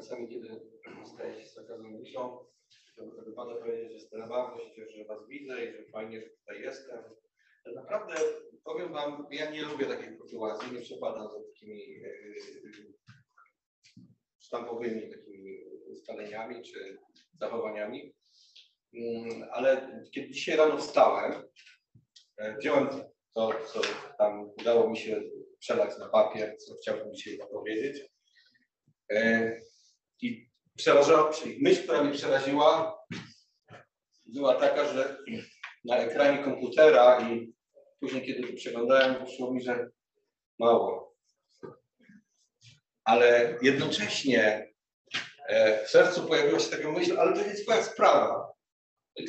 czasami, kiedy staję się z taką myślą, to wypada powiedzieć, że się cieszę, że Was widzę i że fajnie, że tutaj jestem. Ale naprawdę powiem Wam, ja nie lubię takich sytuacji, nie przepadam za takimi yy, sztampowymi takimi ustaleniami czy zachowaniami. Mm, ale kiedy dzisiaj rano wstałem, e, wziąłem to, co tam udało mi się przelać na papier, co chciałbym dzisiaj powiedzieć. E, I przerażała, myśl, która mnie przeraziła, była taka, że na ekranie komputera i później, kiedy to przeglądałem, wyszło mi, że mało. Ale jednocześnie e, w sercu pojawiła się taka myśl, ale to jest twoja sprawa.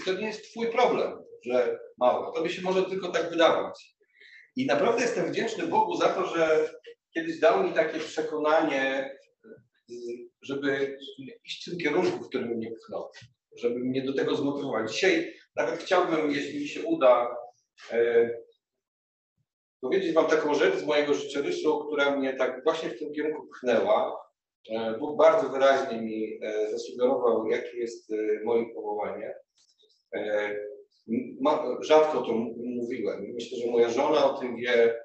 To nie jest twój problem, że mało. To by się może tylko tak wydawać. I naprawdę jestem wdzięczny Bogu za to, że kiedyś dał mi takie przekonanie, żeby iść w tym kierunku, w którym mnie pchnął, żeby mnie do tego zmotywować. Dzisiaj nawet chciałbym, jeśli mi się uda, e, powiedzieć Wam taką rzecz z mojego życiorysu, która mnie tak właśnie w tym kierunku pchnęła. E, Bóg bardzo wyraźnie mi e, zasugerował, jakie jest moje powołanie. Rzadko to mówiłem. Myślę, że moja żona o tym wie.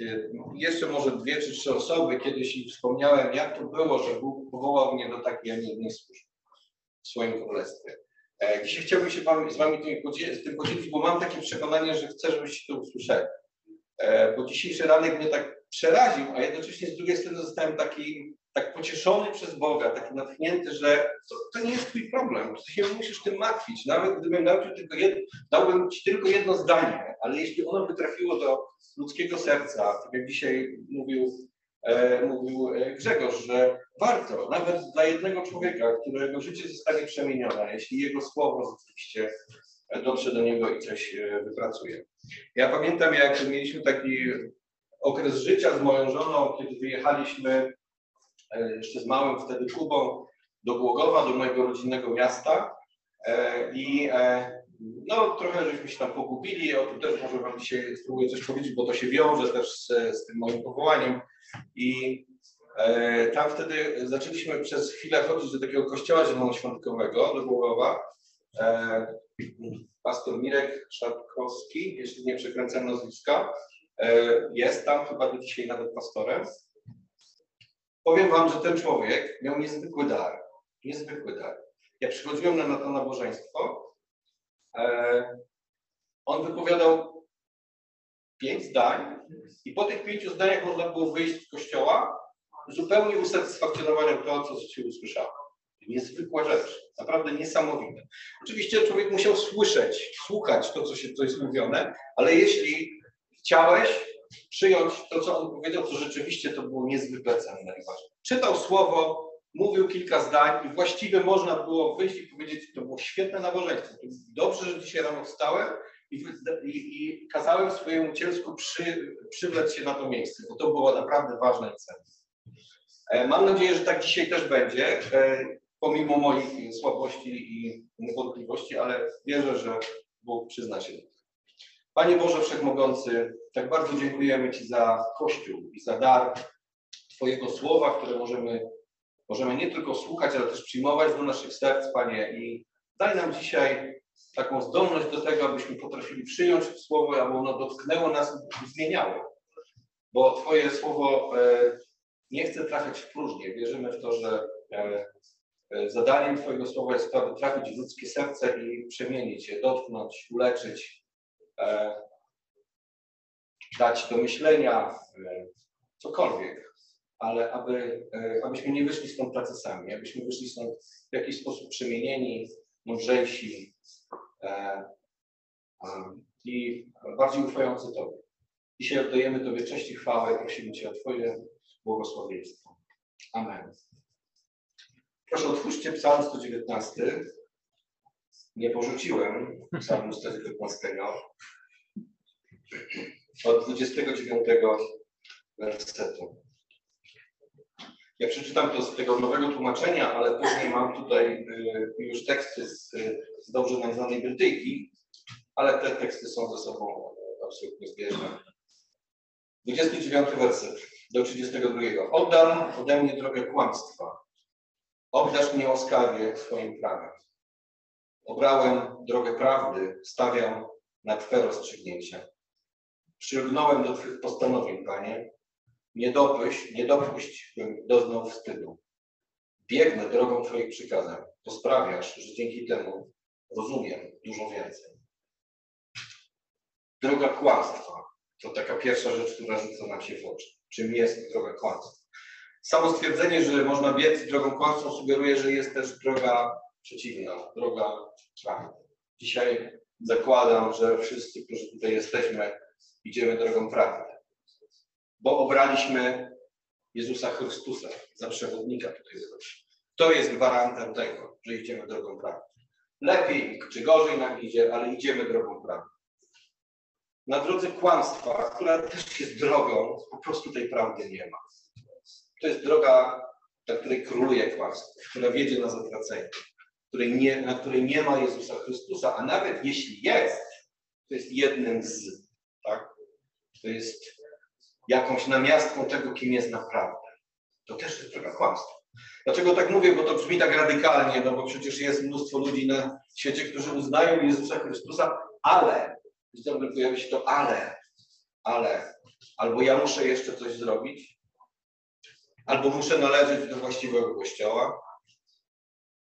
E, jeszcze może dwie czy trzy osoby kiedyś wspomniałem, jak to było, że Bóg powołał mnie do takiej, a nie innej służby w swoim królestwie. E, dzisiaj chciałbym się z Wami tym podzielić, bo mam takie przekonanie, że chcę, żebyście to usłyszeli. Bo dzisiejszy ranek mnie tak przeraził, a jednocześnie z drugiej strony zostałem taki tak pocieszony przez Boga, taki natchnięty, że to, to nie jest twój problem, ty się musisz tym martwić. Nawet gdybym ci tylko jedno, dałbym ci tylko jedno zdanie, ale jeśli ono by trafiło do ludzkiego serca, tak jak dzisiaj mówił, e, mówił e, Grzegorz, że warto, nawet dla jednego człowieka, którego życie zostanie przemienione, jeśli jego słowo rzeczywiście dotrze do niego i coś e, wypracuje. Ja pamiętam, jak mieliśmy taki okres życia z moją żoną, kiedy wyjechaliśmy jeszcze z małym wtedy Kubą do Głogowa, do mojego rodzinnego miasta e, i e, no trochę żeśmy się tam pogubili, o tym też może Wam dzisiaj spróbuję coś powiedzieć, bo to się wiąże też z, z tym moim powołaniem i tam wtedy zaczęliśmy przez chwilę chodzić do takiego kościoła zielonoświątkowego do Głogowa. Pastor Mirek Szatkowski, jeśli nie przekręcam nazwiska, jest tam chyba do dzisiaj nawet pastorem. Powiem wam, że ten człowiek miał niezwykły dar. Niezwykły dar. Ja przychodziłem na, to nabożeństwo. E, on wypowiadał pięć zdań i po tych pięciu zdaniach można było wyjść z kościoła zupełnie usatysfakcjonowanym to, co się usłyszałem. Niezwykła rzecz, naprawdę niesamowite. Oczywiście człowiek musiał słyszeć, słuchać to, co, się, co jest mówione, ale jeśli chciałeś, przyjąć to, co on powiedział, to rzeczywiście to było niezwykle cenne i ważne. Czytał słowo, mówił kilka zdań i właściwie można było wyjść i powiedzieć, to było świetne nabożeństwo. Dobrze, że dzisiaj rano wstałem i, i, i kazałem swojemu cielsku przy, przywlec się na to miejsce, bo to było naprawdę ważne i cenne. E, mam nadzieję, że tak dzisiaj też będzie, e, pomimo moich słabości i wątpliwości, ale wierzę, że Bóg przyzna się do tego. Panie Boże Wszechmogący, tak bardzo dziękujemy Ci za Kościół i za dar Twojego słowa, które możemy, możemy nie tylko słuchać, ale też przyjmować do naszych serc, Panie. I daj nam dzisiaj taką zdolność do tego, abyśmy potrafili przyjąć słowo, aby ono dotknęło nas i zmieniało. Bo Twoje słowo e, nie chce trafiać w próżnię. Wierzymy w to, że e, e, zadaniem Twojego słowa jest to, aby trafić w ludzkie serce i przemienić je, dotknąć, uleczyć, dać do myślenia, e, cokolwiek, ale aby, e, abyśmy nie wyszli stąd tacy sami, abyśmy wyszli stąd w jakiś sposób przemienieni, mądrzejsi i bardziej ufający Tobie. Dzisiaj oddajemy Tobie cześć i chwałę i prosimy Cię o Twoje błogosławieństwo. Amen. Proszę otwórzcie Psalm 119 nie porzuciłem psalmu 119 od 29 wersetu. Ja przeczytam to z tego nowego tłumaczenia, ale później mam tutaj y, już teksty z, z dobrze nam znanej Brytyjki, ale te teksty są ze sobą absolutnie zbieżne. 29 werset do 32. Oddam ode mnie drogę kłamstwa Obdarz mnie łaskawie swoim prawem. Obrałem drogę prawdy, stawiam na Twe rozstrzygnięcia. Przylgnąłem do Twych postanowień, Panie. Nie dopuść, nie dopuść, bym doznał wstydu. Biegnę drogą Twoich przykazań. To sprawiasz, że dzięki temu rozumiem dużo więcej. Droga kłamstwa to taka pierwsza rzecz, która rzuca nam się w oczy. Czym jest droga kłamstwa? Samo stwierdzenie, że można biec drogą kłamstwa sugeruje, że jest też droga przeciwna, droga prawdy. Dzisiaj zakładam, że wszyscy, którzy tutaj jesteśmy, idziemy drogą prawdy. Bo obraliśmy Jezusa Chrystusa za przewodnika tutaj To jest gwarantem tego, że idziemy drogą prawdy. Lepiej czy gorzej nam idzie, ale idziemy drogą prawdy. Na drodze kłamstwa, która też jest drogą, po prostu tej prawdy nie ma. To jest droga, na której króluje kłamstwo, która wiedzie na zatracenie, której nie, na której nie ma Jezusa Chrystusa, a nawet jeśli jest, to jest jednym z, tak? To jest jakąś namiastką tego, kim jest naprawdę. To też jest droga kłamstwa. Dlaczego tak mówię? Bo to brzmi tak radykalnie, no bo przecież jest mnóstwo ludzi na świecie, którzy uznają Jezusa Chrystusa, ale, i ciągle pojawia się to ale, ale, albo ja muszę jeszcze coś zrobić, albo muszę należeć do właściwego kościoła,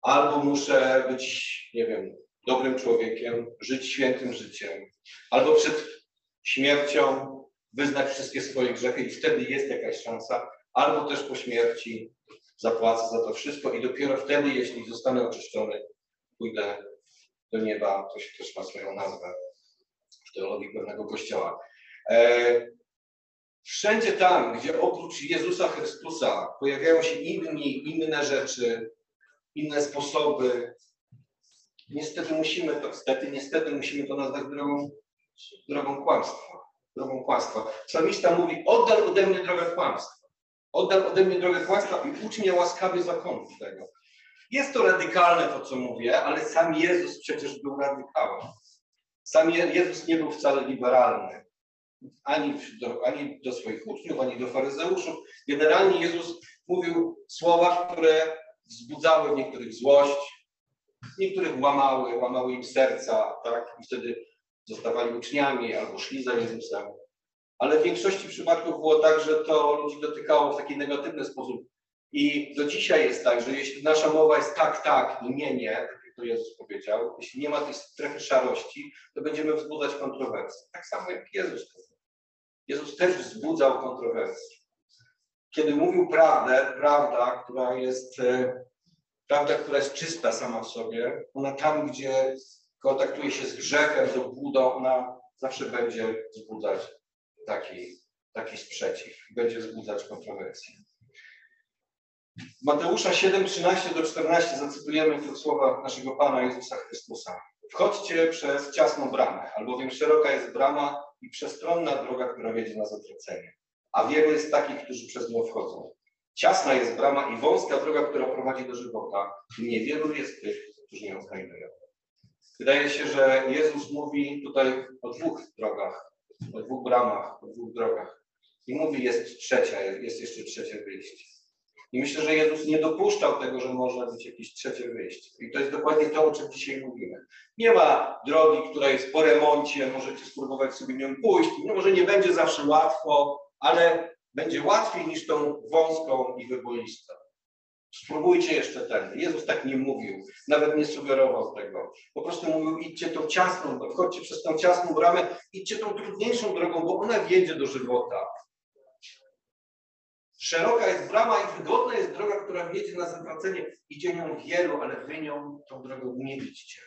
albo muszę być, nie wiem, dobrym człowiekiem, żyć świętym życiem, albo przed śmiercią wyznać wszystkie swoje grzechy i wtedy jest jakaś szansa, albo też po śmierci zapłacę za to wszystko i dopiero wtedy, jeśli zostanę oczyszczony, pójdę do nieba. To się też ma swoją nazwę w teologii pewnego kościoła. E, wszędzie tam, gdzie oprócz Jezusa Chrystusa pojawiają się inni, inne rzeczy, inne sposoby, niestety musimy to, niestety, niestety musimy to nazwać drogą, drogą kłamstwa. Drogą kłamstwa. Psalmista mówi, oddal ode mnie drogę kłamstwa. Oddal ode mnie drogę kłamstwa i ucz mnie łaskawie zakonów tego. Jest to radykalne to, co mówię, ale sam Jezus przecież był radykałem. Sam Jezus nie był wcale liberalny. Ani do, ani do swoich uczniów, ani do faryzeuszów. Generalnie Jezus mówił słowa, które wzbudzały w niektórych złość, niektórych łamały, łamały im serca, tak? I wtedy zostawali uczniami albo szli za Jezusem. Ale w większości przypadków było tak, że to ludzi dotykało w taki negatywny sposób. I do dzisiaj jest tak, że jeśli nasza mowa jest tak, tak i nie, nie, tak jak to Jezus powiedział, jeśli nie ma tej strefy szarości, to będziemy wzbudzać kontrowersje. Tak samo jak Jezus. Jezus też wzbudzał kontrowersje. Kiedy mówił prawdę, prawda, która jest, e, prawda, która jest czysta sama w sobie, ona tam, gdzie kontaktuje się z grzechem, z obłudą, ona zawsze będzie wzbudzać taki, taki sprzeciw, będzie wzbudzać kontrowersje. Mateusza 7, 13 do 14 zacytujemy tu słowa naszego Pana Jezusa Chrystusa. Wchodźcie przez ciasną bramę, albowiem szeroka jest brama i przestronna droga, która wiedzie na zatracenie. A wielu jest takich, którzy przez nią wchodzą. Ciasna jest brama i wąska droga, która prowadzi do żywota. Niewielu jest tych, którzy ją znajdują. Wydaje się, że Jezus mówi tutaj o dwóch drogach, o dwóch bramach, o dwóch drogach. I mówi, jest trzecia, jest jeszcze trzecie wyjście. I myślę, że Jezus nie dopuszczał tego, że może być jakieś trzecie wyjście. I to jest dokładnie to, o czym dzisiaj mówimy. Nie ma drogi, która jest po remoncie, możecie spróbować sobie nią pójść. Może nie będzie zawsze łatwo, ale będzie łatwiej niż tą wąską i wyboistą. Spróbujcie jeszcze ten. Jezus tak nie mówił, nawet nie sugerował tego. Po prostu mówił, idźcie tą ciasną, wchodźcie przez tą ciasną bramę, idźcie tą trudniejszą drogą, bo ona wiedzie do żywota. Szeroka jest brama i wygodna jest droga, która wiedzie na zatracenie. Idzie nią wielu, ale wy nią tą drogą nie idźcie.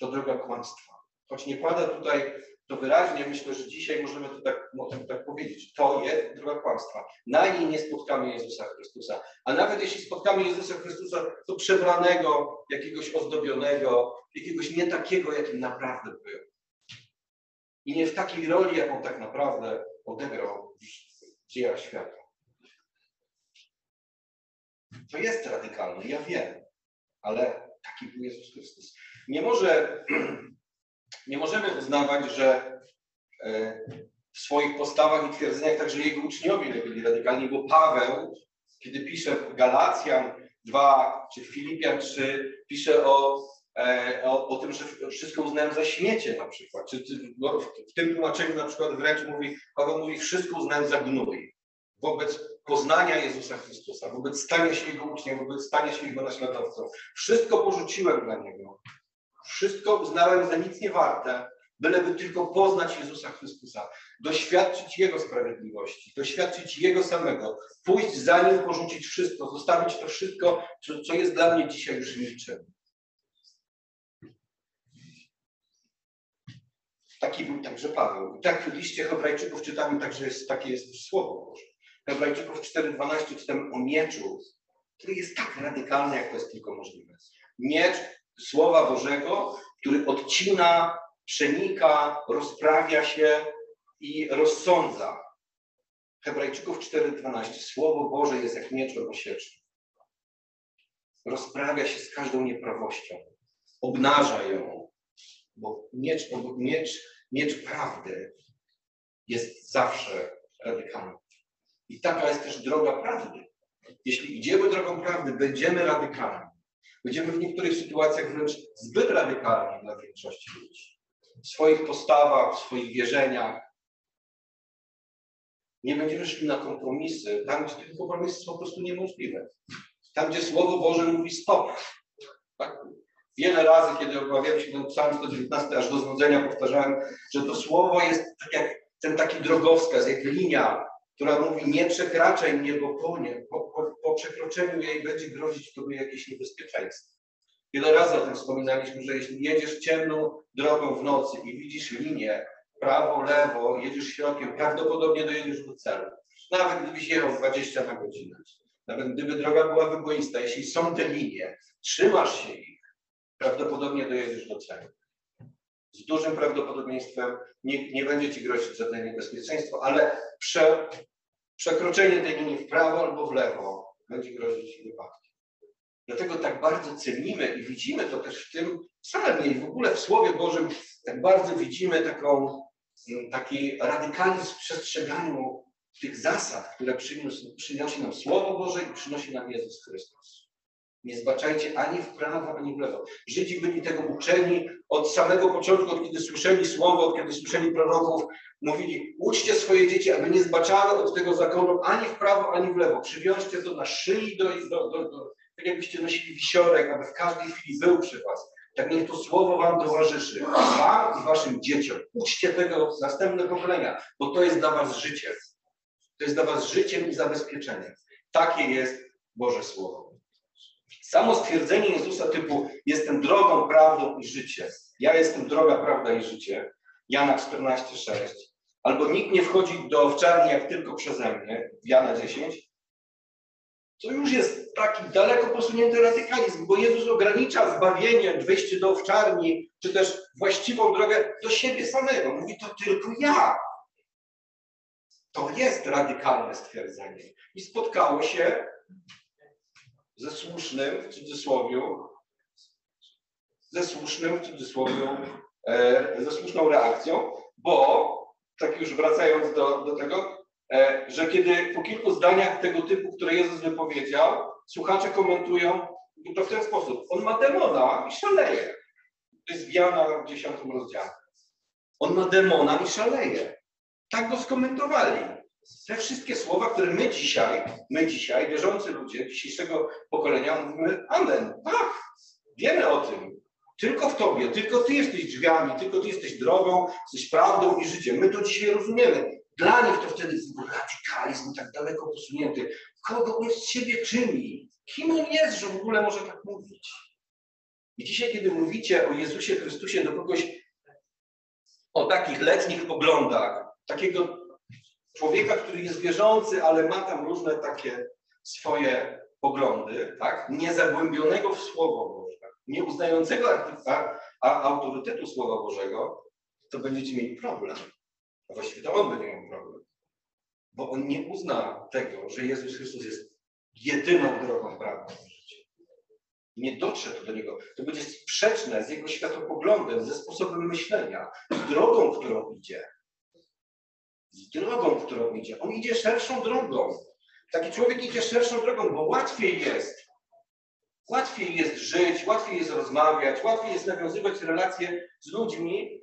To droga kłamstwa. Choć nie pada tutaj to wyraźnie, myślę, że dzisiaj możemy to tak, tak powiedzieć. To jest droga kłamstwa. Na niej nie spotkamy Jezusa Chrystusa. A nawet jeśli spotkamy Jezusa Chrystusa, to przebranego, jakiegoś ozdobionego, jakiegoś nie takiego, jakim naprawdę był. I nie w takiej roli, jaką tak naprawdę odegrał w dziejach świata. To jest radykalne, ja wiem, ale taki był Jezus Chrystus. Nie może nie możemy uznawać, że e, w swoich postawach i twierdzeniach także jego uczniowie nie byli radykalni, bo Paweł, kiedy pisze Galacjan, 2 czy Filipian 3 pisze o, e, o, o tym, że wszystko uznałem za śmiecie na przykład. Czy, no, w, w tym tłumaczeniu na przykład wręcz mówi, Paweł mówi, wszystko uznałem za gnój wobec poznania Jezusa Chrystusa, wobec stania się Jego uczniem, wobec stania się Jego naśladowcą. Wszystko porzuciłem dla Niego. Wszystko uznałem za nic nie warte, byleby tylko poznać Jezusa Chrystusa, doświadczyć Jego sprawiedliwości, doświadczyć Jego samego, pójść za Nim, porzucić wszystko, zostawić to wszystko, co, jest dla mnie dzisiaj już niczym. Taki był także Paweł. I tak w liście Hebrajczyków czytamy także jest, takie jest Słowo Boże. Hebrajczyków 4,12 czytamy o mieczu, który jest tak radykalny, jak to jest tylko możliwe. Miecz Słowa Bożego, który odcina, przenika, rozprawia się i rozsądza. Hebrajczyków 4,12. Słowo Boże jest jak miecz obosieczny. Rozprawia się z każdą nieprawością. Obnaża ją. Bo miecz, miecz, miecz prawdy jest zawsze radykalny. I taka jest też droga prawdy. Jeśli idziemy drogą prawdy, będziemy radykalni. Będziemy w niektórych sytuacjach wręcz zbyt radykalni dla większości ludzi. W swoich postawach, w swoich wierzeniach. Nie będziemy szli na kompromisy, tam gdzie ten kompromis jest po prostu niemożliwy. Tam, gdzie Słowo Boże mówi stop. Tak? Wiele razy, kiedy obawiałem się ten psalm 119 aż do znudzenia, powtarzałem, że to Słowo jest tak jak ten taki drogowskaz, jak linia, która mówi nie przekraczaj mnie, bo po, nie, po, po przekroczeniu jej będzie grozić tobie jakieś niebezpieczeństwo. Wiele razy o tym wspominaliśmy, że jeśli jedziesz ciemną drogą w nocy i widzisz linię, prawo, lewo, jedziesz środkiem, prawdopodobnie dojedziesz do celu. Nawet gdybyś jechał 20 na godzinę, nawet gdyby droga była wyboista, jeśli są te linie, trzymasz się ich, prawdopodobnie dojedziesz do celu. Z dużym prawdopodobieństwem nie, nie będzie ci grozić żadne niebezpieczeństwo, ale prze, przekroczenie tej linii w prawo albo w lewo będzie grozić wypadkiem. Dlatego tak bardzo cenimy i widzimy to też w tym psalmie i w ogóle w Słowie Bożym tak bardzo widzimy taką, taki radykalizm w przestrzeganiu tych zasad, które przynosi nam Słowo Boże i przynosi nam Jezus Chrystus. Nie zbaczajcie ani w prawo, ani w lewo. Żydzi byli tego uczeni od samego początku, od kiedy słyszeli Słowo, od kiedy słyszeli proroków, mówili, uczcie swoje dzieci, aby nie zbaczały od tego zakonu ani w prawo, ani w lewo. Przywiążcie to na szyi, do, do, do, do, tak jakbyście nosili wisiorek, aby w każdej chwili był przy was. Tak niech to słowo wam towarzyszy, wam i waszym dzieciom. Uczcie tego następne pokolenia, bo to jest dla was życie. To jest dla was życiem i zabezpieczeniem. Takie jest Boże Słowo. Samo stwierdzenie Jezusa typu jestem drogą, prawdą i życiem. Ja jestem droga, prawda i życie. Jana 14,6. Albo nikt nie wchodzi do owczarni jak tylko przeze mnie. Jana 10. To już jest taki daleko posunięty radykalizm, bo Jezus ogranicza zbawienie, wejście do owczarni, czy też właściwą drogę do siebie samego. Mówi to tylko ja. To jest radykalne stwierdzenie. I spotkało się ze słusznym, w cudzysłowie, ze słusznym, w cudzysłowie, e, ze słuszną reakcją, bo, tak już wracając do, do tego, e, że kiedy po kilku zdaniach tego typu, które Jezus wypowiedział, słuchacze komentują to w ten sposób. On ma demona i szaleje. To jest w Jana w 10 rozdziale. On ma demona i szaleje. Tak go skomentowali. Te wszystkie słowa, które my dzisiaj, my dzisiaj, wierzący ludzie dzisiejszego pokolenia, mówimy Amen. Tak, wiemy o tym. Tylko w Tobie, tylko Ty jesteś drzwiami, tylko Ty jesteś drogą, jesteś prawdą i życiem. My to dzisiaj rozumiemy. Dla nich to wtedy jest radykalizm tak daleko posunięty. Kogo on z siebie czyni? Kim on jest, że w ogóle może tak mówić? I dzisiaj, kiedy mówicie o Jezusie Chrystusie do kogoś o takich letnich poglądach, takiego człowieka, który jest wierzący, ale ma tam różne takie swoje poglądy, tak? niezagłębionego w Słowo Boże, nie uznającego a, a autorytetu Słowa Bożego, to będziecie mieli problem. A właściwie to on będzie miał problem. Bo on nie uzna tego, że Jezus Chrystus jest jedyną drogą prawdą w życiu. Nie dotrze to do niego. To będzie sprzeczne z jego światopoglądem, ze sposobem myślenia, z drogą, którą idzie drogą, którą idzie. On idzie szerszą drogą. Taki człowiek idzie szerszą drogą, bo łatwiej jest Łatwiej jest żyć, łatwiej jest rozmawiać, łatwiej jest nawiązywać relacje z ludźmi,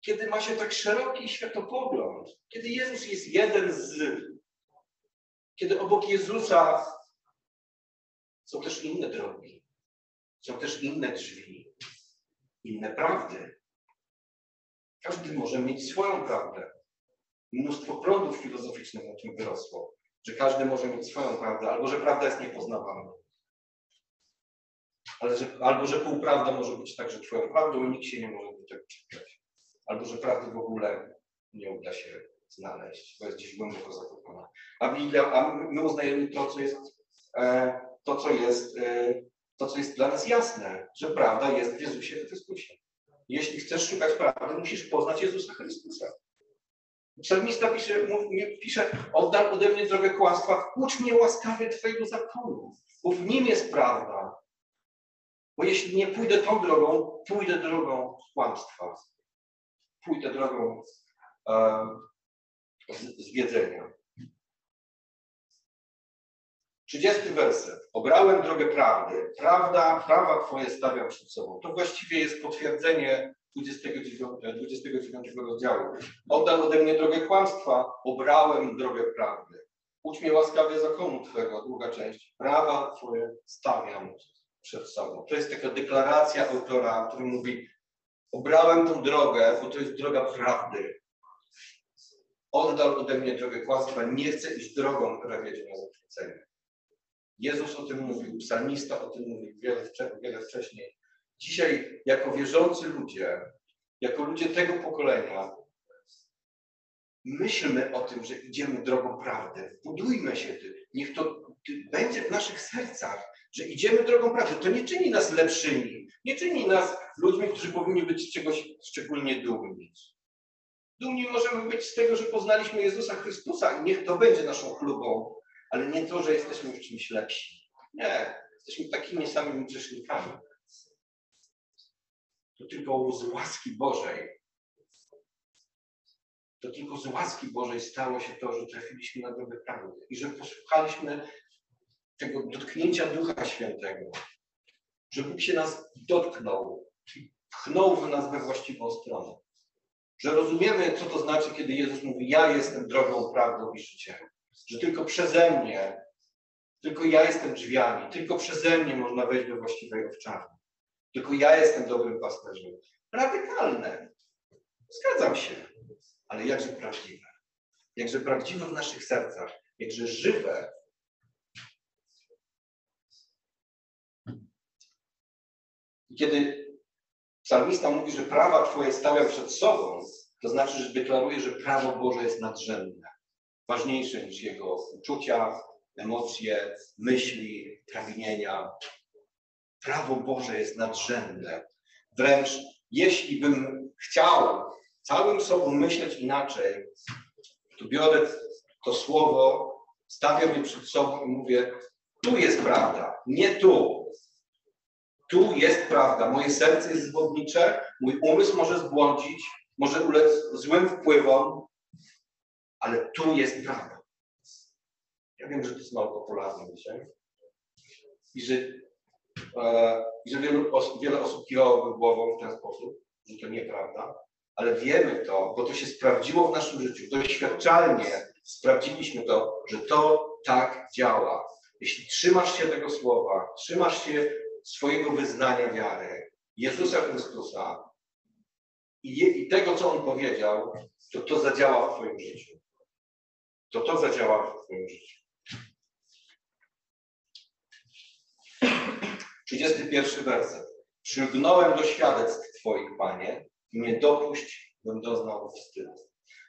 kiedy ma się tak szeroki światopogląd, kiedy Jezus jest jeden z, kiedy obok Jezusa są też inne drogi, są też inne drzwi, inne prawdy. Każdy może mieć swoją prawdę. Mnóstwo prądów filozoficznych na tym wyrosło, że każdy może mieć swoją prawdę, albo że prawda jest niepoznawalna. Ale że, albo że półprawda może być także twoją prawdą i nikt się nie może do tego czepiać. Albo że prawdy w ogóle nie uda się znaleźć, bo jest gdzieś głęboko zakopana. A Biblia, a my uznajemy to, co jest, e, to, co jest, e, to, co jest dla nas jasne, że prawda jest w Jezusie Chrystusie. Jeśli chcesz szukać prawdy, musisz poznać Jezusa Chrystusa. Psalmista pisze, mówi, pisze, oddal ode mnie drogę kłamstwa, ucz mnie łaskawie Twojego zakonu, bo w nim jest prawda. Bo jeśli nie pójdę tą drogą, pójdę drogą kłamstwa. Pójdę drogą um, zwiedzenia. 30 werset. Obrałem drogę prawdy. Prawda, prawa Twoje stawiam przed sobą. To właściwie jest potwierdzenie 29, 29 rozdziału. Oddal ode mnie drogę kłamstwa, obrałem drogę prawdy. Ucz mnie łaskawie zakonu Twego, druga część. Prawa Twoje stawiam przed sobą. To jest taka deklaracja autora, który mówi obrałem tą drogę, bo to jest droga prawdy. Oddal ode mnie drogę kłamstwa, nie chcę iść drogą, która wiedzie na zatracenie. Jezus o tym mówił, psalmista o tym mówił wiele, wiele wcześniej. Dzisiaj, jako wierzący ludzie, jako ludzie tego pokolenia, myślmy o tym, że idziemy drogą prawdy. Budujmy się tym. Niech to będzie w naszych sercach, że idziemy drogą prawdy. To nie czyni nas lepszymi. Nie czyni nas ludźmi, którzy powinni być z czegoś szczególnie dumni. Dumni możemy być z tego, że poznaliśmy Jezusa Chrystusa i niech to będzie naszą chlubą, ale nie to, że jesteśmy w czymś lepsi. Nie, jesteśmy takimi samymi grzesznikami. To tylko z łaski Bożej. To tylko z łaski Bożej stało się to, że trafiliśmy na drogę prawdy i że posłuchaliśmy tego dotknięcia Ducha Świętego, że Bóg się nas dotknął, pchnął w nas we właściwą stronę. Że rozumiemy, co to znaczy, kiedy Jezus mówi: Ja jestem drogą, prawdą i życiem. Że tylko przeze mnie, tylko ja jestem drzwiami, tylko przeze mnie można wejść do właściwej owczarni. Tylko ja jestem dobrym pasterzem. Radykalne. Zgadzam się. Ale jakże prawdziwe. Jakże prawdziwe w naszych sercach. Jakże żywe kiedy psalmista mówi, że prawa Twoje stawiam przed sobą, to znaczy, że deklaruje, że prawo Boże jest nadrzędne, ważniejsze niż jego uczucia, emocje, myśli, pragnienia. Prawo Boże jest nadrzędne. Wręcz jeśli bym chciał całym sobą myśleć inaczej, to biorę to słowo, stawiam je przed sobą i mówię, tu jest prawda, nie tu. Tu jest prawda. Moje serce jest zwodnicze, mój umysł może zbłądzić, może ulec złym wpływom, ale tu jest prawda. Ja wiem, że to jest mało popularne dzisiaj. I że, i że wielu osób, wiele osób kiwałoby głową w ten sposób, że to nieprawda, ale wiemy to, bo to się sprawdziło w naszym życiu. Doświadczalnie sprawdziliśmy to, że to tak działa. Jeśli trzymasz się tego słowa, trzymasz się swojego wyznania wiary, Jezusa Chrystusa i, i tego, co On powiedział, to to zadziała w Twoim życiu. To to zadziała w Twoim życiu. 31 werset. Przylgnąłem do świadectw Twoich, Panie, i nie dopuść, bym doznał wstydu.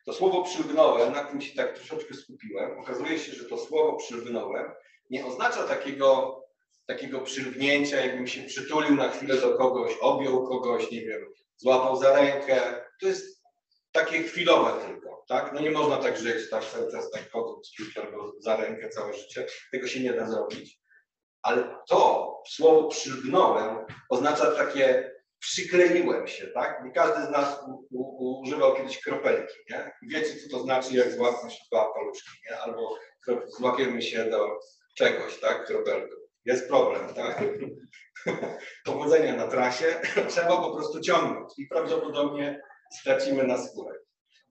To słowo przylgnąłem, na tym się tak troszeczkę skupiłem. Okazuje się, że to słowo przylgnąłem nie oznacza takiego takiego przylgnięcia, jakbym się przytulił na chwilę do kogoś, objął kogoś, nie wiem, złapał za rękę. To jest takie chwilowe tylko, tak? No nie można tak żyć, tak cały czas tak kimś albo za rękę całe życie. Tego się nie da zrobić. Ale to słowo przylgnąłem oznacza takie przykleiłem się, tak? Nie każdy z nas u, u, używał kiedyś kropelki, nie? Wiecie, co to znaczy, jak złapać dwa paluszki, nie? Albo złapiemy się do czegoś, tak? Kropelką jest problem, tak? Powodzenia na trasie, trzeba po prostu ciągnąć i prawdopodobnie stracimy na skórę.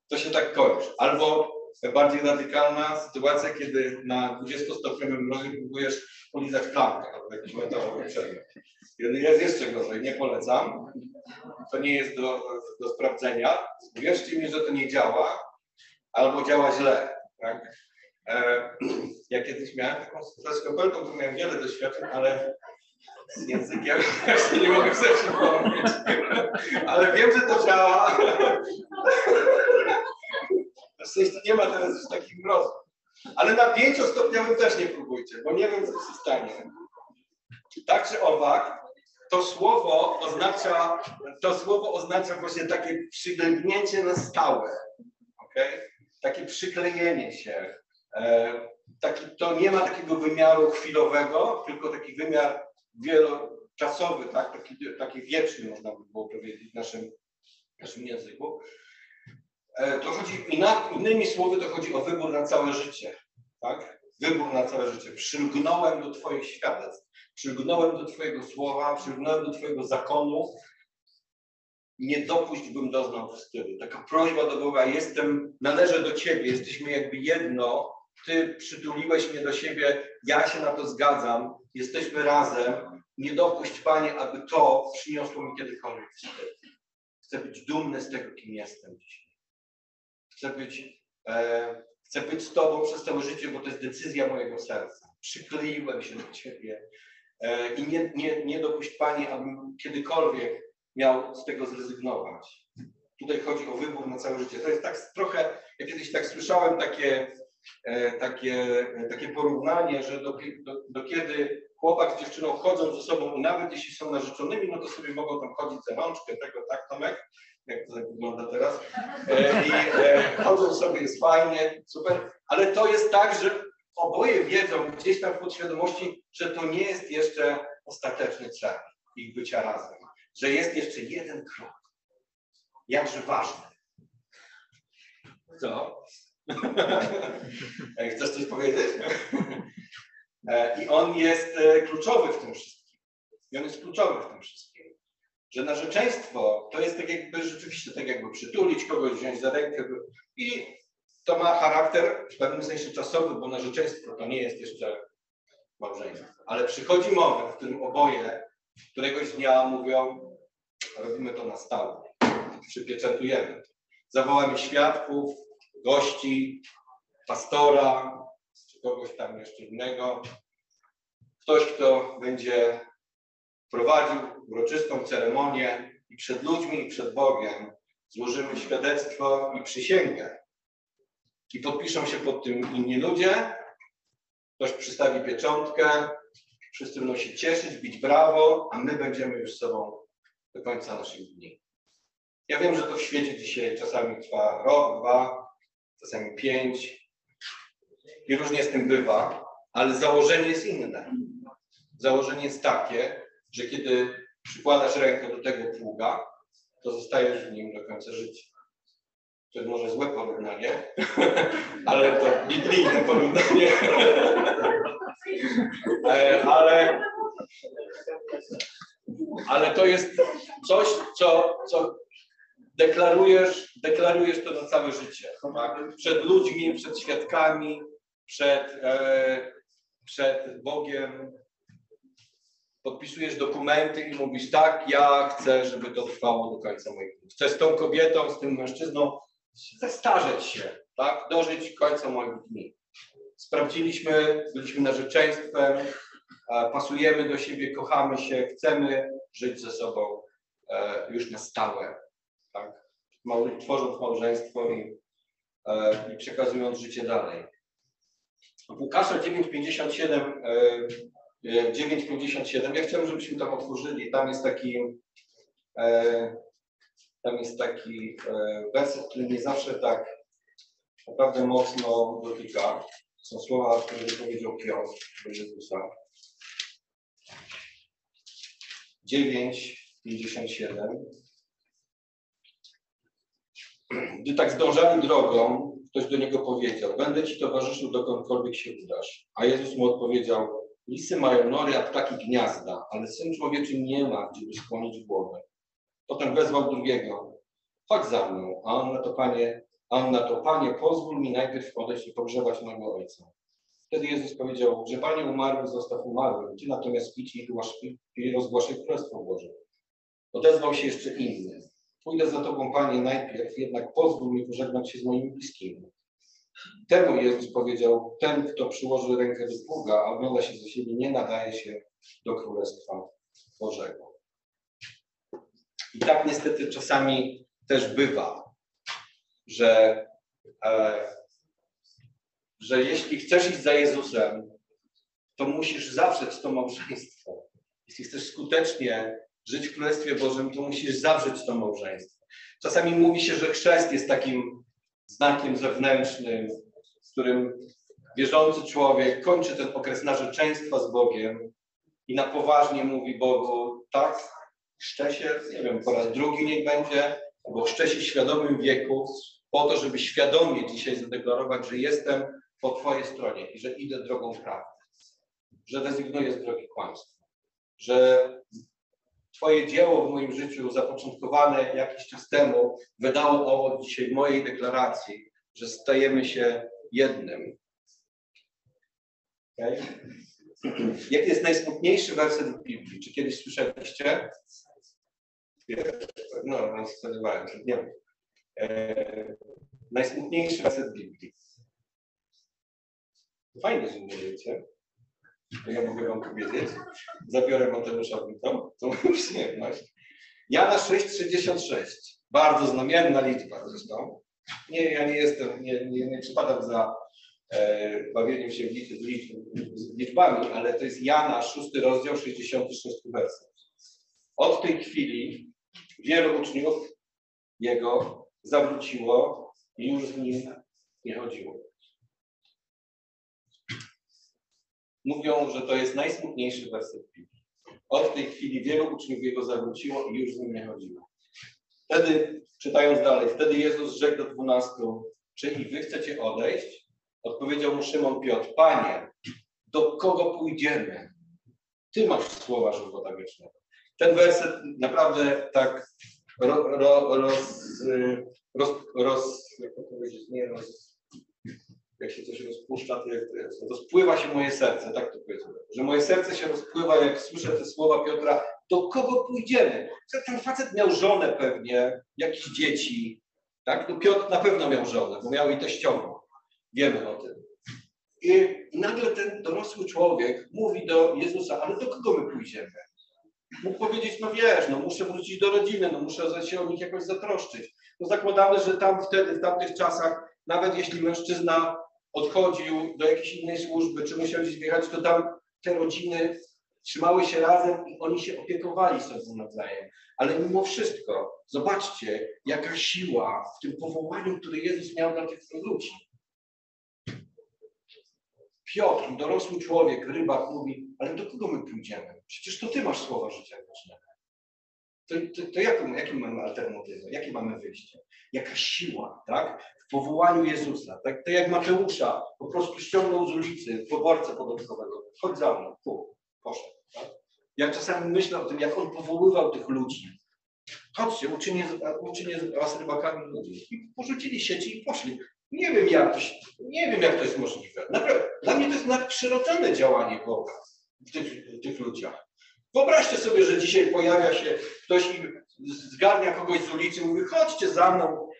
To się tak kończy. Albo bardziej radykalna sytuacja, kiedy na 20-stopniowym mrozie próbujesz polizać klamkę albo jakiś metalowy przedmiot. Jest jeszcze gorzej, nie polecam. To nie jest do, do sprawdzenia. Wierzcie mi, że to nie działa, albo działa źle. Tak? E, ja kiedyś miałem taką sytuację z kopertą, to miałem wiele doświadczeń, ale z językiem właśnie nie mogę sobie przypomnieć. Ale wiem, że to działa. Na szczęście nie ma teraz już takich mrozów. Ale na pięciostopniowym też nie próbujcie, bo nie wiem, co się stanie. Tak czy owak, to słowo oznacza, to słowo oznacza właśnie takie przyglęgnięcie na stałe. Okay? Takie przyklejenie się. E, taki, to nie ma takiego wymiaru chwilowego, tylko taki wymiar wieloczasowy, tak? taki, taki wieczny, można by było powiedzieć w naszym, w naszym języku. E, to chodzi, innymi słowy, to chodzi o wybór na całe życie. Tak? Wybór na całe życie. Przylgnąłem do Twoich świadectw, przylgnąłem do Twojego słowa, przylgnąłem do Twojego zakonu. Nie dopuść, bym doznał wstydu. Taka prośba do Boga, jestem, należę do Ciebie, jesteśmy jakby jedno. Ty przytuliłeś mnie do siebie, ja się na to zgadzam, jesteśmy razem. Nie dopuść, Panie, aby to przyniosło mi kiedykolwiek wstyd. Chcę być dumny z tego, kim jestem dzisiaj. Chcę być, e, chcę być z Tobą przez całe życie, bo to jest decyzja mojego serca. Przykleiłem się do Ciebie e, i nie, nie, nie dopuść Panie, abym kiedykolwiek miał z tego zrezygnować. Tutaj chodzi o wybór na całe życie. To jest tak trochę, ja kiedyś tak słyszałem takie, e, takie, takie porównanie, że do, do, do kiedy chłopak z dziewczyną chodzą ze sobą nawet jeśli są narzeczonymi, no to sobie mogą tam chodzić za rączkę, tego tak Tomek, jak to tak wygląda teraz. E, I e, chodzą sobie, jest fajnie, super, ale to jest tak, że oboje wiedzą gdzieś tam w podświadomości, że to nie jest jeszcze ostateczny cel ich bycia razem, że jest jeszcze jeden krok. Jakże ważny. Co? Chcesz coś powiedzieć? E, I on jest kluczowy w tym wszystkim. I on jest kluczowy w tym wszystkim że narzeczeństwo to jest tak jakby rzeczywiście tak jakby przytulić kogoś, wziąć za rękę i to ma charakter w pewnym sensie czasowy, bo narzeczeństwo to nie jest jeszcze małżeństwo. Ale przychodzi moment, w którym oboje któregoś dnia mówią, robimy to na stałe, przypieczętujemy. Zawołamy świadków, gości, pastora, czy kogoś tam jeszcze innego. Ktoś, kto będzie prowadził uroczystą ceremonię i przed ludźmi, i przed Bogiem złożymy świadectwo i przysięgę. I podpiszą się pod tym inni ludzie, ktoś przystawi pieczątkę, wszyscy będą się cieszyć, bić brawo, a my będziemy już sobą do końca naszych dni. Ja wiem, że to w świecie dzisiaj czasami trwa rok, dwa, czasami pięć i różnie z tym bywa, ale założenie jest inne. Założenie jest takie, że kiedy przykładasz rękę do tego pługa, to zostajesz w nim do końca życia. To jest może złe porównanie, ale to biblijne porównanie. E, ale, ale to jest coś, co, co deklarujesz, deklarujesz to na całe życie. Tak? Przed ludźmi, przed świadkami, przed, e, przed Bogiem, podpisujesz dokumenty i mówisz tak, ja chcę, żeby to trwało do końca moich dni. Chcę z tą kobietą, z tym mężczyzną zestarzeć się, tak, dożyć końca moich dni. Sprawdziliśmy, byliśmy narzeczeństwem, pasujemy do siebie, kochamy się, chcemy żyć ze sobą e, już na stałe, tak, tworząc małżeństwo i, e, i przekazując życie dalej. W Łukasza 9,57 9,57. Ja chciałbym, żebyśmy tam otworzyli. Tam jest taki, e, tam jest taki e, werset, który mnie zawsze tak naprawdę mocno dotyka. Są słowa, które powiedział Piotr do Jezusa. 9,57. Gdy tak zdążali drogą, ktoś do niego powiedział, będę ci towarzyszył dokądkolwiek się udasz. A Jezus mu odpowiedział, Lisy mają nory, a ptaki gniazda, ale syn człowieczy nie ma, gdzie by skłonić głowę. Potem wezwał drugiego. Chodź za mną. A on na to, panie, a na to, panie, pozwól mi najpierw odejść i pogrzebać mojego ojca. Wtedy Jezus powiedział, że panie umarły, zostaw umarłym. Ty natomiast idź i, i rozgłaszaj Królestwo Boże. Odezwał się jeszcze inny. Pójdę za tobą, panie, najpierw, jednak pozwól mi pożegnać się z moimi bliskimi. Temu Jezus powiedział, ten, kto przyłoży rękę do Boga, a ogląda się za siebie, nie nadaje się do Królestwa Bożego. I tak niestety czasami też bywa, że, e, że jeśli chcesz iść za Jezusem, to musisz zawrzeć to małżeństwo. Jeśli chcesz skutecznie żyć w Królestwie Bożym, to musisz zawrzeć to małżeństwo. Czasami mówi się, że chrzest jest takim znakiem zewnętrznym, w którym wierzący człowiek kończy ten okres narzeczeństwa z Bogiem i na poważnie mówi Bogu, tak, chrzczę się, nie wiem, po raz drugi niech będzie, albo chrzczę się w świadomym wieku, po to, żeby świadomie dzisiaj zadeklarować, że jestem po Twojej stronie i że idę drogą prawdy, że rezygnuję z drogi kłamstwa, że Twoje dzieło w moim życiu, zapoczątkowane jakiś czas temu, wydało owoc dzisiaj mojej deklaracji, że stajemy się jednym. Okay? Jaki jest najsmutniejszy werset w Biblii? Czy kiedyś słyszeliście? No, nie wiem. E, najsmutniejszy werset Biblii. Fajnie, że nie wiecie. Ja mogę wam powiedzieć. Zabiorę Mateuszowi to, to moją przyjemność. Jana 6,66. Bardzo znamienna liczba zresztą. Nie, ja nie jestem, nie, nie, nie przypadam za e, bawieniem się w, liczb, liczbami, ale to jest Jana 6 rozdział 66 werset. Od tej chwili wielu uczniów jego zawróciło i już z nim nie chodziło. Mówią, że to jest najsmutniejszy werset Biblii. Od tej chwili wielu uczniów jego zawróciło i już z nim nie chodziło. Wtedy, czytając dalej, wtedy Jezus rzekł do dwunastu, czy i wy chcecie odejść? Odpowiedział mu Szymon Piotr, Panie, do kogo pójdziemy? Ty masz słowa żywota wiecznego. Ten werset naprawdę tak ro, ro, roz, roz, roz, jak to powiedzieć, nie roz, jak się coś rozpuszcza, to jak to jest. Rozpływa się moje serce, tak to powiedzmy. Że moje serce się rozpływa, jak słyszę te słowa Piotra, do kogo pójdziemy? Ten facet miał żonę pewnie, jakieś dzieci, tak? No Piotr na pewno miał żonę, bo miał i teściową. Wiemy o tym. I nagle ten dorosły człowiek mówi do Jezusa, ale do kogo my pójdziemy? Mógł powiedzieć, no wiesz, no muszę wrócić do rodziny, no muszę się o nich jakoś zatroszczyć. No zakładamy, że tam wtedy, w tamtych czasach, nawet jeśli mężczyzna odchodził do jakiejś innej służby, czy musiał gdzieś wjechać, to tam te rodziny trzymały się razem i oni się opiekowali sobie nawzajem. Ale mimo wszystko, zobaczcie, jaka siła w tym powołaniu, które Jezus miał dla tych ludzi. Piotr, dorosły człowiek, rybak, mówi, ale do kogo my pójdziemy? Przecież to Ty masz słowa życia wiecznego. To, to, to jaką, jaką mamy alternatywę? Jakie mamy wyjście? Jaka siła, tak? W powołaniu Jezusa. Tak, tak jak Mateusza po prostu ściągnął z ulicy poborcę podatkowego. Chodź za mną, tu, poszedł. Tak? Ja czasami myślę o tym, jak on powoływał tych ludzi. Chodźcie, uczynię, uczynię was rybakami ludzi. I porzucili sieci i poszli. Nie wiem, jak to, nie wiem, jak to jest możliwe. Naprawdę, dla mnie to jest nadprzyrodzone działanie Boga w tych, w tych ludziach. Wyobraźcie sobie, że dzisiaj pojawia się ktoś i zgarnia kogoś z ulicy mówi, chodźcie za mną,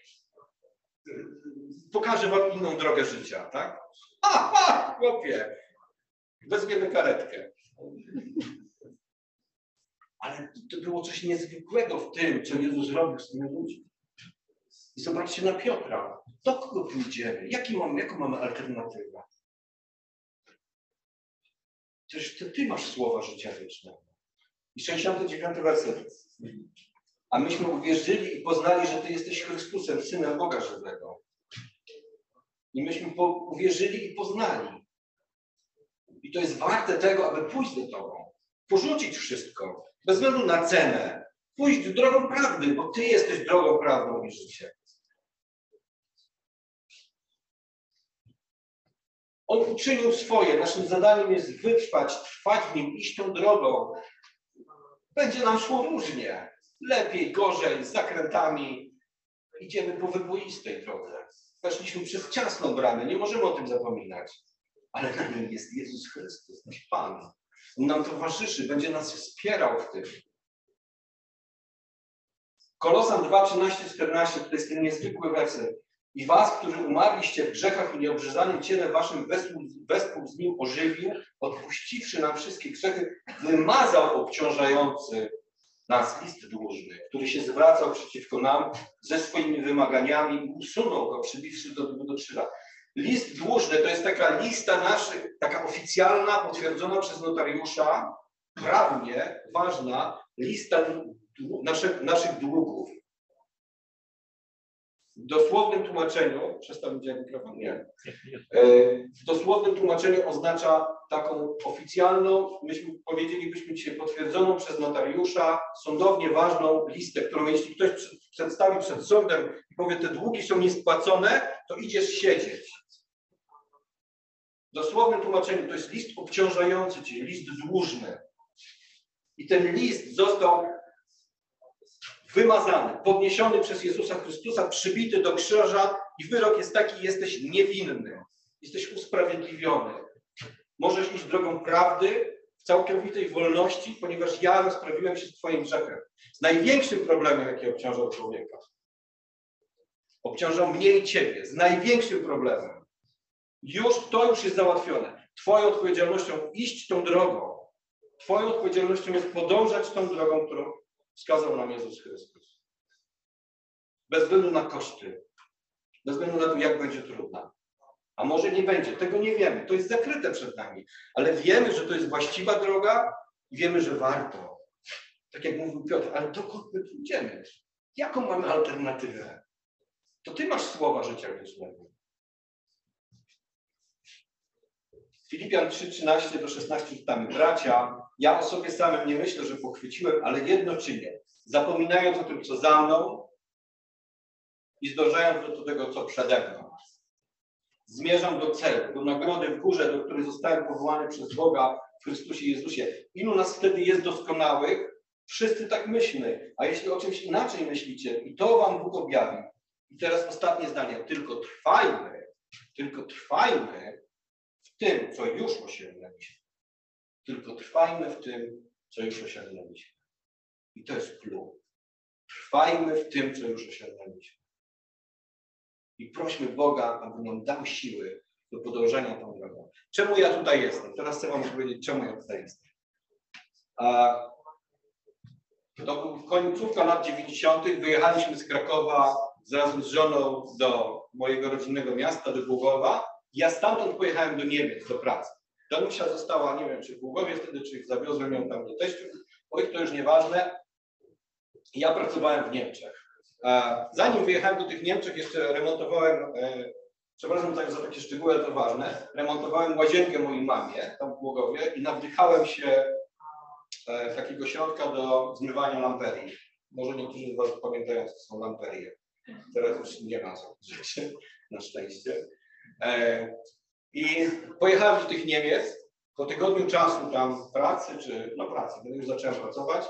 pokażę wam inną drogę życia, tak? Ha, ha, chłopie, wezmiemy karetkę. Ale to było coś niezwykłego w tym, co Jezus robił z tymi ludźmi. I zobaczcie na Piotra. Do kogo pójdziemy? Jaki mamy, jaką mamy alternatywę? Przecież ty, ty masz słowa życia wiecznego. I 69 werset. A myśmy uwierzyli i poznali, że Ty jesteś Chrystusem, Synem Boga żywego. I myśmy uwierzyli i poznali. I to jest warte tego, aby pójść do Tobą. Porzucić wszystko, bez względu na cenę. Pójść drogą prawdy, bo Ty jesteś drogą prawdą i życiem. On uczynił swoje. Naszym zadaniem jest wytrwać, trwać w nim, iść tą drogą. Będzie nam szło różnie. Lepiej, gorzej, z zakrętami. Idziemy po wyboistej drodze. Weszliśmy przez ciasną bramę, nie możemy o tym zapominać. Ale na nim jest Jezus Chrystus, nasz Pan. On nam towarzyszy, będzie nas wspierał w tym. Kolosan 2, 13, 14 to jest ten niezwykły werset. I was, którzy umarliście w grzechach i nieobrzezanym ciele waszym, wespół, z nim ożywił, odpuściwszy nam wszystkie grzechy, wymazał obciążający nas list dłużny, który się zwracał przeciwko nam ze swoimi wymaganiami usunął go, przybiwszy do do krzyża. List dłużny to jest taka lista naszych, taka oficjalna, potwierdzona przez notariusza, prawnie ważna lista naszych, naszych długów. W dosłownym tłumaczeniu, przestawić mikrofon? Nie. E, w dosłownym tłumaczeniu oznacza taką oficjalną, myśmy powiedzielibyśmy dzisiaj potwierdzoną przez notariusza, sądownie ważną listę, którą jeśli ktoś przedstawi przed sądem i powie, te długi są niespłacone, to idziesz siedzieć. W dosłownym tłumaczeniu to jest list obciążający cię, list dłużny. I ten list został wymazany, podniesiony przez Jezusa Chrystusa, przybity do krzyża i wyrok jest taki, jesteś niewinny, jesteś usprawiedliwiony. Możesz iść drogą prawdy w całkowitej wolności, ponieważ ja rozprawiłem się z Twoim grzechem. Z największym problemem, jaki obciążał człowieka. Obciążał mnie i Ciebie. Z największym problemem. Już to już jest załatwione. Twoją odpowiedzialnością iść tą drogą. Twoją odpowiedzialnością jest podążać tą drogą, którą wskazał nam Jezus Chrystus. Bez względu na koszty, bez względu na to, jak będzie trudna. A może nie będzie, tego nie wiemy. To jest zakryte przed nami. Ale wiemy, że to jest właściwa droga i wiemy, że warto. Tak jak mówił Piotr, ale dokąd my pójdziemy? Jaką mamy alternatywę? To ty masz słowa życia wiecznego. Filipian 3, 13 do 16 czytamy. Bracia, ja o sobie samym nie myślę, że pochwyciłem, ale jedno czynię. Zapominając o tym, co za mną i zdążając do tego, co przede mną. Zmierzam do celu, do nagrody w górze, do której zostałem powołany przez Boga w Chrystusie Jezusie. Ilu nas wtedy jest doskonałych? Wszyscy tak myślmy. A jeśli o czymś inaczej myślicie, i to wam Bóg objawi. I teraz ostatnie zdanie. Tylko trwajmy, tylko trwajmy w tym, co już osiągnęliśmy. Tylko trwajmy w tym, co już osiągnęliśmy. I to jest klucz. Trwajmy w tym, co już osiągnęliśmy. I prośmy Boga, aby nam dał siły do podążania tą drogą. Czemu ja tutaj jestem? Teraz chcę Wam powiedzieć, czemu ja tutaj jestem. A, to końcówka lat 90. Wyjechaliśmy z Krakowa razem z żoną do mojego rodzinnego miasta, do Głogowa. Ja stamtąd pojechałem do Niemiec, do pracy. Danusia została, nie wiem, czy w Głogowie wtedy, czy zawiozłem ją tam do teściu. Oj, to już nieważne. Ja pracowałem w Niemczech. Zanim wyjechałem do tych Niemczech, jeszcze remontowałem, e, przepraszam za takie szczegóły, ale to ważne, remontowałem łazienkę mojej mamie tam w Głogowie i nawdychałem się e, takiego środka do zmywania lamperii. Może niektórzy z Was pamiętają, co są lamperie. Teraz już nie ma rzeczy, na szczęście. I pojechałem do tych Niemiec. Po tygodniu czasu tam pracy, czy no pracy, kiedy już zacząłem pracować,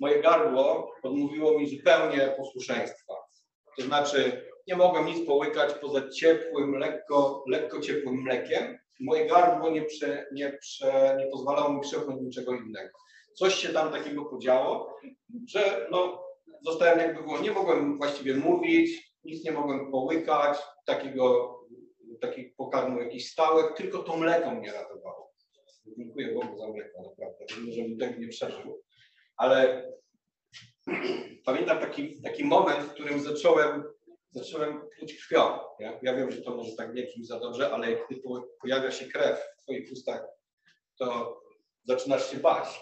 moje gardło odmówiło mi zupełnie posłuszeństwa. To znaczy, nie mogłem nic połykać poza ciepłym, lekko, lekko ciepłym mlekiem. Moje gardło nie, prze, nie, prze, nie pozwalało mi przepchnąć niczego innego. Coś się tam takiego podziało, że no, zostałem jakby było, nie mogłem właściwie mówić, nic nie mogłem połykać, takiego, takich pokarmów jakichś stałych, tylko to mleko mnie ratowało. Dziękuję Bogu za mleko, naprawdę, żebym tego nie przeżył. Ale pamiętam taki, taki moment, w którym zacząłem, zacząłem pluć krwią. Ja, ja wiem, że to może tak nie brzmi za dobrze, ale gdy pojawia się krew w Twoich ustach, to zaczynasz się bać.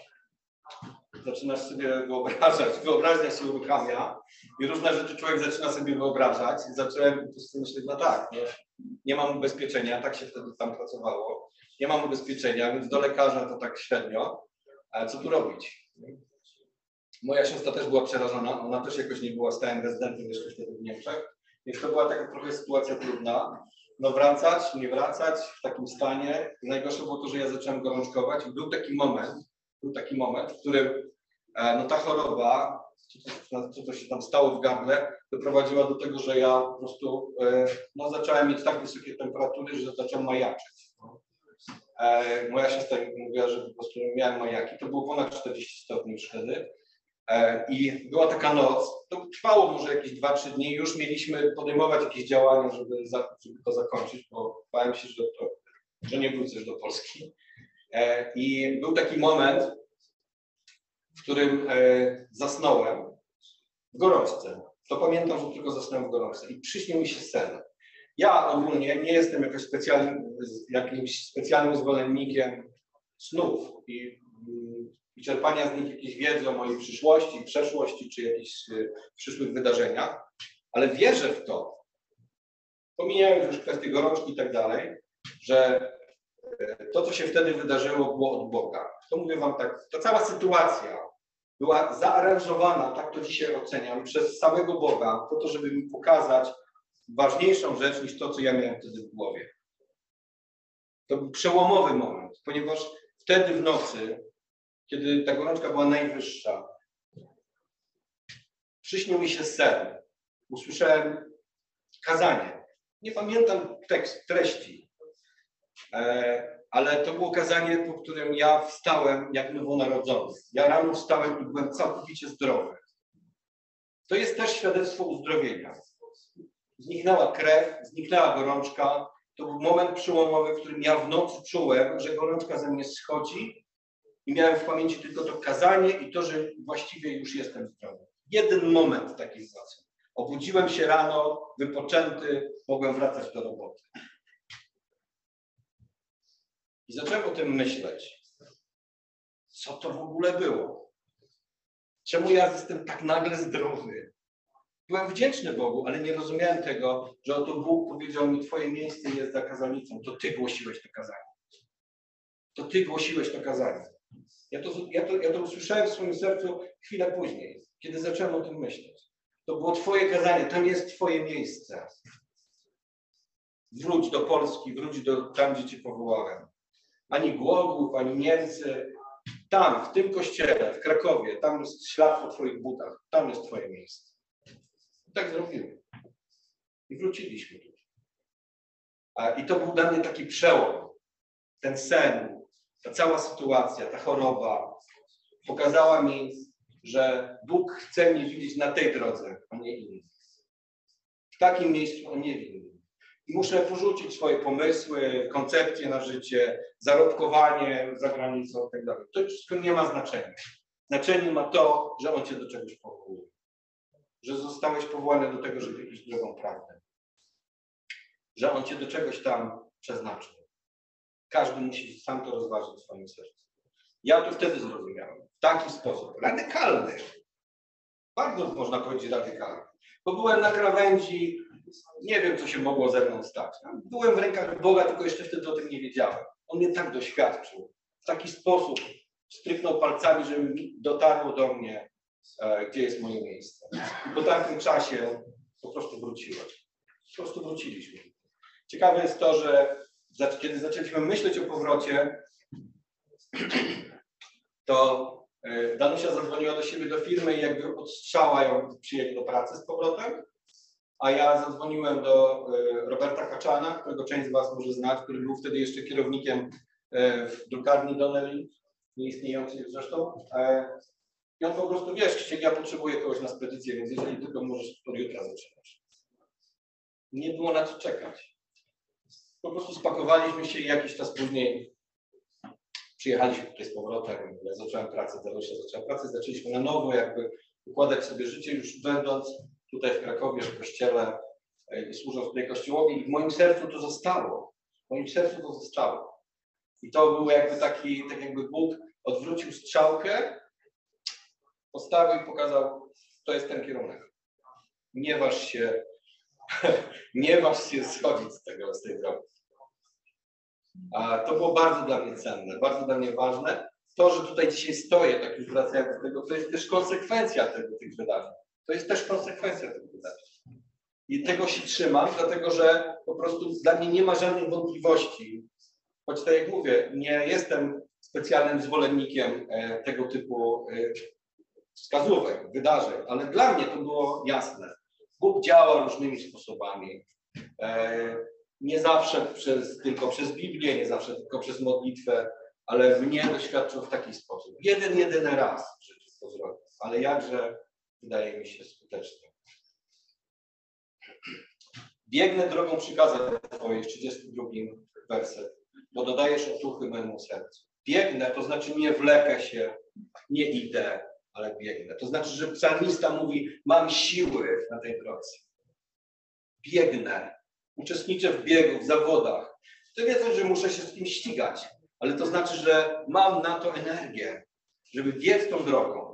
Zaczynasz sobie wyobrażać, wyobraźnia się uruchamia i różne rzeczy człowiek zaczyna sobie wyobrażać. I zacząłem po prostu myśleć, no tak, nie, nie mam ubezpieczenia, tak się wtedy tam pracowało. Nie mam ubezpieczenia, więc do lekarza to tak średnio. Ale co tu robić? Moja siostra też była przerażona, ona też jakoś nie była stałym rezydentem jeszcze wtedy w Niemczech, więc to była taka trochę sytuacja trudna. no wracać, nie wracać w takim stanie. Najgorsze było to, że ja zacząłem gorączkować. Był taki moment, był taki moment, w którym e, no ta choroba, co co się tam stało w gardle, doprowadziła do tego, że ja po prostu e, no, zacząłem mieć tak wysokie temperatury, że zacząłem majaczyć. E, moja siostra mówiła, że po prostu miałem majaki. To było ponad 40 stopni już wtedy. I była taka noc, to trwało może jakieś 2-3 dni, już mieliśmy podejmować jakieś działania, żeby, za, żeby to zakończyć, bo bałem się, że, to, że nie wrócę do Polski. E, I był taki moment, w którym e, zasnąłem w gorączce. To pamiętam, że tylko zasnąłem w gorączce i przyśnił mi się sen. Ja ogólnie nie jestem jakoś specjalnym, jakimś specjalnym zwolennikiem snów i mm, i czerpania z nich jakiejś wiedzy o mojej przyszłości, przeszłości czy jakichś y, przyszłych wydarzeniach, ale wierzę w to, pomijając już kwestie gorączki i tak dalej, że to, co się wtedy wydarzyło, było od Boga. To mówię Wam tak, ta cała sytuacja była zaaranżowana, tak to dzisiaj oceniam, przez samego Boga, po to, żeby mi pokazać ważniejszą rzecz niż to, co ja miałem wtedy w głowie. To był przełomowy moment, ponieważ wtedy w nocy kiedy ta gorączka była najwyższa, przyśnił mi się sen. Usłyszałem kazanie. Nie pamiętam tekst, treści, ale to było kazanie, po którym ja wstałem jak nowonarodzony. Ja rano wstałem i byłem całkowicie zdrowy. To jest też świadectwo uzdrowienia. Zniknęła krew, zniknęła gorączka. To był moment przełomowy, w którym ja w nocy czułem, że gorączka ze mnie schodzi i miałem w pamięci tylko to kazanie i to, że właściwie już jestem zdrowy. Jeden moment takiej sytuacji. Obudziłem się rano, wypoczęty, mogłem wracać do roboty. I zacząłem o tym myśleć. Co to w ogóle było? Czemu ja jestem tak nagle zdrowy? Byłem wdzięczny Bogu, ale nie rozumiałem tego, że oto Bóg powiedział mi, twoje miejsce jest za kazanicą, to ty głosiłeś to kazanie. To ty głosiłeś to kazanie. Ja to, ja, to, ja to usłyszałem w swoim sercu chwilę później, kiedy zacząłem o tym myśleć. To było Twoje kazanie, tam jest Twoje miejsce. Wróć do Polski, wróć do tam, gdzie Cię powołałem. Ani Głogów, ani Niemcy. Tam, w tym kościele, w Krakowie, tam jest ślad po Twoich butach. Tam jest Twoje miejsce. I tak zrobiłem. I wróciliśmy tu. I to był dla mnie taki przełom. Ten sen, ta cała sytuacja, ta choroba pokazała mi, że Bóg chce mnie widzieć na tej drodze, a nie innej. W takim miejscu, a nie w innym. Muszę porzucić swoje pomysły, koncepcje na życie, zarobkowanie za granicą itd. Tak to wszystko nie ma znaczenia. Znaczenie ma to, że On cię do czegoś powołuje. Że zostałeś powołany do tego, żeby iść drogą prawdę. Że On cię do czegoś tam przeznaczył. Każdy musi sam to rozważyć w swoim sercu. Ja to wtedy zrozumiałem. W taki sposób. Radykalny. Bardzo można powiedzieć radykalny. Bo byłem na krawędzi, nie wiem, co się mogło ze mną stać. Byłem w rękach Boga, tylko jeszcze wtedy o tym nie wiedziałem. On mnie tak doświadczył. W taki sposób stryknął palcami, żeby dotarło do mnie, e, gdzie jest moje miejsce. I po takim czasie po prostu wróciłem. Po prostu wróciliśmy. Ciekawe jest to, że kiedy zaczęliśmy myśleć o powrocie, to e, Danusia zadzwoniła do siebie do firmy i jakby odstrzała ją przyjęli do pracy z powrotem. A ja zadzwoniłem do e, Roberta Kaczana, którego część z Was może znać, który był wtedy jeszcze kierownikiem e, w drukarni Donnelly, nieistniejącej zresztą. I on po prostu, wiesz, ja potrzebuję kogoś na spedycję, więc jeżeli tylko możesz od jutra zaczynać. Nie było na co czekać po prostu spakowaliśmy się i jakiś czas później przyjechaliśmy tutaj z powrotem. Ja zacząłem pracę, Danusia zaczęła pracę, zaczęliśmy na nowo jakby układać sobie życie, już będąc tutaj w Krakowie, w kościele, e, służąc tutaj kościołowi i w moim sercu to zostało. W moim sercu to zostało. I to był jakby taki, tak jakby Bóg odwrócił strzałkę, postawił i pokazał, to jest ten kierunek. Nie waż się nie masz się schodzić z tego, z tej drogi. A to było bardzo dla mnie cenne, bardzo dla mnie ważne. To, że tutaj dzisiaj stoję, tak już wracając do tego, to jest też konsekwencja tego, tych wydarzeń. To jest też konsekwencja tych wydarzeń. I tego się trzymam, dlatego że po prostu dla mnie nie ma żadnych wątpliwości. Choć tak jak mówię, nie jestem specjalnym zwolennikiem e, tego typu e, wskazówek, wydarzeń, ale dla mnie to było jasne. Bóg działa różnymi sposobami. E, nie zawsze przez, tylko przez Biblię, nie zawsze tylko przez modlitwę, ale mnie doświadczył w taki sposób. Jeden, jedyny raz zrobił, ale jakże wydaje mi się skutecznie. Biegnę drogą przykazań Twojej, 32 werset, bo dodajesz otuchy memu sercu. Biegnę, to znaczy nie wlekę się, nie idę, ale biegnę. To znaczy, że psalmista mówi, mam siły na tej drodze. Biegnę, uczestniczę w biegu, w zawodach. To nie to, że muszę się z kimś ścigać, ale to znaczy, że mam na to energię, żeby biec tą drogą,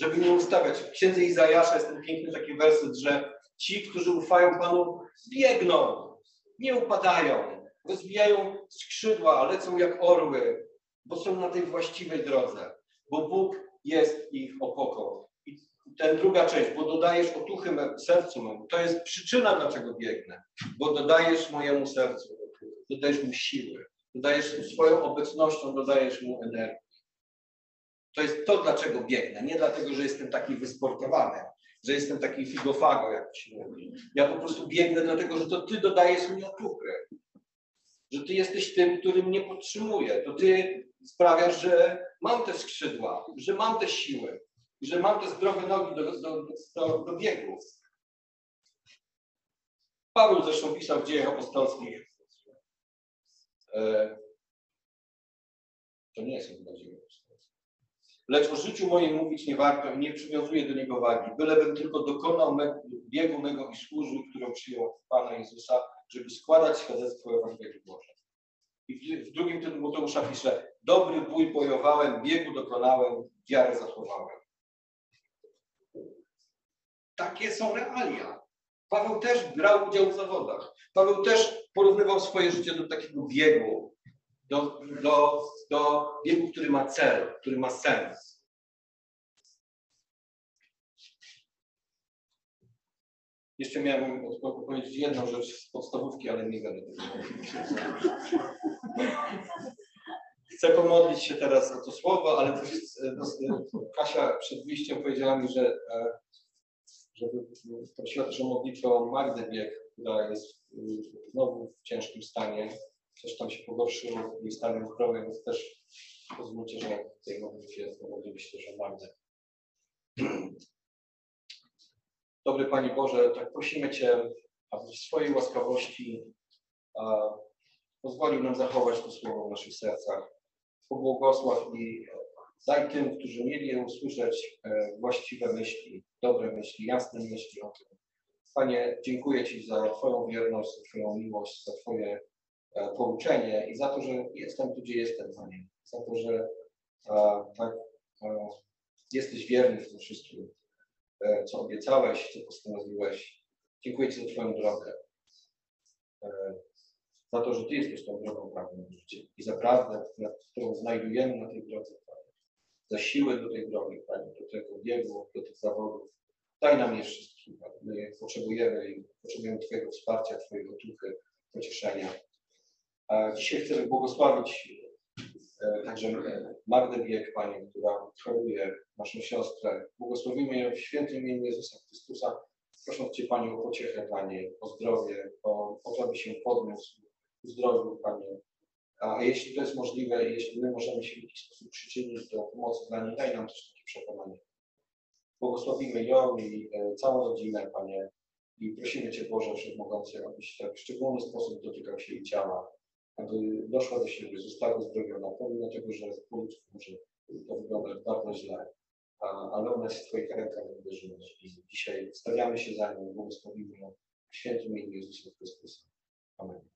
żeby nie ustawiać. W księdze Izajasza jest ten piękny taki werset, że ci, którzy ufają Panu, biegną, nie upadają, rozwijają skrzydła, lecą jak orły, bo są na tej właściwej drodze, bo Bóg jest ich opoką. I ten druga część, bo dodajesz otuchy sercu memu, to jest przyczyna, dlaczego biegnę, bo dodajesz mojemu sercu, dodajesz mu siły, dodajesz swoją obecnością, dodajesz mu energię. To jest to, dlaczego biegnę. Nie dlatego, że jestem taki wysportowany, że jestem taki figofago, jak się mówi. Ja po prostu biegnę dlatego, że to Ty dodajesz mi otuchy. Że Ty jesteś tym, który mnie podtrzymuje. To Ty sprawiasz, że mam te skrzydła, że mam te siły, że mam te zdrowe nogi do, do, do, do biegu. Paweł zresztą pisał w dziejach apostolskich. E, to nie jest chyba dzieje Lecz o życiu moim mówić nie warto i nie przywiązuję do niego wagi, bylebym tylko dokonał me, biegu mego i służył, którą przyjął Pana Jezusa, żeby składać świadectwo Ewangelii Bożej. I w, w drugim Tymoteusza pisze, dobry bój bojowałem, biegu dokonałem, wiarę zachowałem. Takie są realia. Paweł też brał udział w zawodach. Paweł też porównywał swoje życie do takiego biegu, do, do, do biegu, który ma cel, który ma sens. Jeszcze miałem powiedzieć jedną rzecz z podstawówki, ale nie będę Chcę pomodlić się teraz o to słowo, ale też Kasia przed wyjściem powiedziała mi, że e, żeby prosiła też o modlitwę o Magdę Bieg, która jest znowu w ciężkim stanie coś tam się pogorszyło i stanem zdrowia, więc też pozwólcie, że w tej modlitwie pomodliliście też o. Dobry Panie Boże, tak prosimy Cię, aby w swojej łaskawości a, pozwolił nam zachować to słowo w naszych sercach. Pobłogosław i daj tym, którzy mieli je usłyszeć, e, właściwe myśli, dobre myśli, jasne myśli o tym. Panie, dziękuję Ci za Twoją wierność, za Twoją miłość, za Twoje pouczenie i za to, że jestem tu, gdzie jestem, Panie. Za to, że a, tak a, jesteś wierny w tym wszystkim, e, co obiecałeś, co postanowiłeś. Dziękuję Ci za Twoją drogę. E, za to, że Ty jesteś tą drogą prawdą w życie i za prawdę, którą znajdujemy na tej drodze, Panie. Za siłę do tej drogi, Panie, do tego biegu, do tych zawodów. Daj nam je wszystkim, Panie. My potrzebujemy i potrzebujemy Twojego wsparcia, Twojego duchy, pocieszenia. Dzisiaj chcę błogosławić e, także Magdę Bieg, Panie, która choruje, naszą siostrę. Błogosławimy ją w świętym imieniu Jezusa Chrystusa. Proszę Cię, Panie, o pociechę dla niej, o zdrowie, o, o to, aby się podniósł, uzdrowił, Panie. A jeśli to jest możliwe, jeśli my możemy się w jakiś sposób przyczynić do pomocy dla niej, daj nam też takie przekonanie. Błogosławimy ją i e, całą rodzinę, Panie, i prosimy Cię, Boże Wszechmogący, abyś tak w szczególny sposób dotykał się jej ciała, aby doszła do siebie, została zdrowiona, pomimo tego, że po ludzku może to wyglądać bardzo źle, ale ona jest w Twoich rękach uwierzyć. I dzisiaj stawiamy się za nią, błogosławimy ją w świętym imieniu Jezusa Chrystusa. Amen.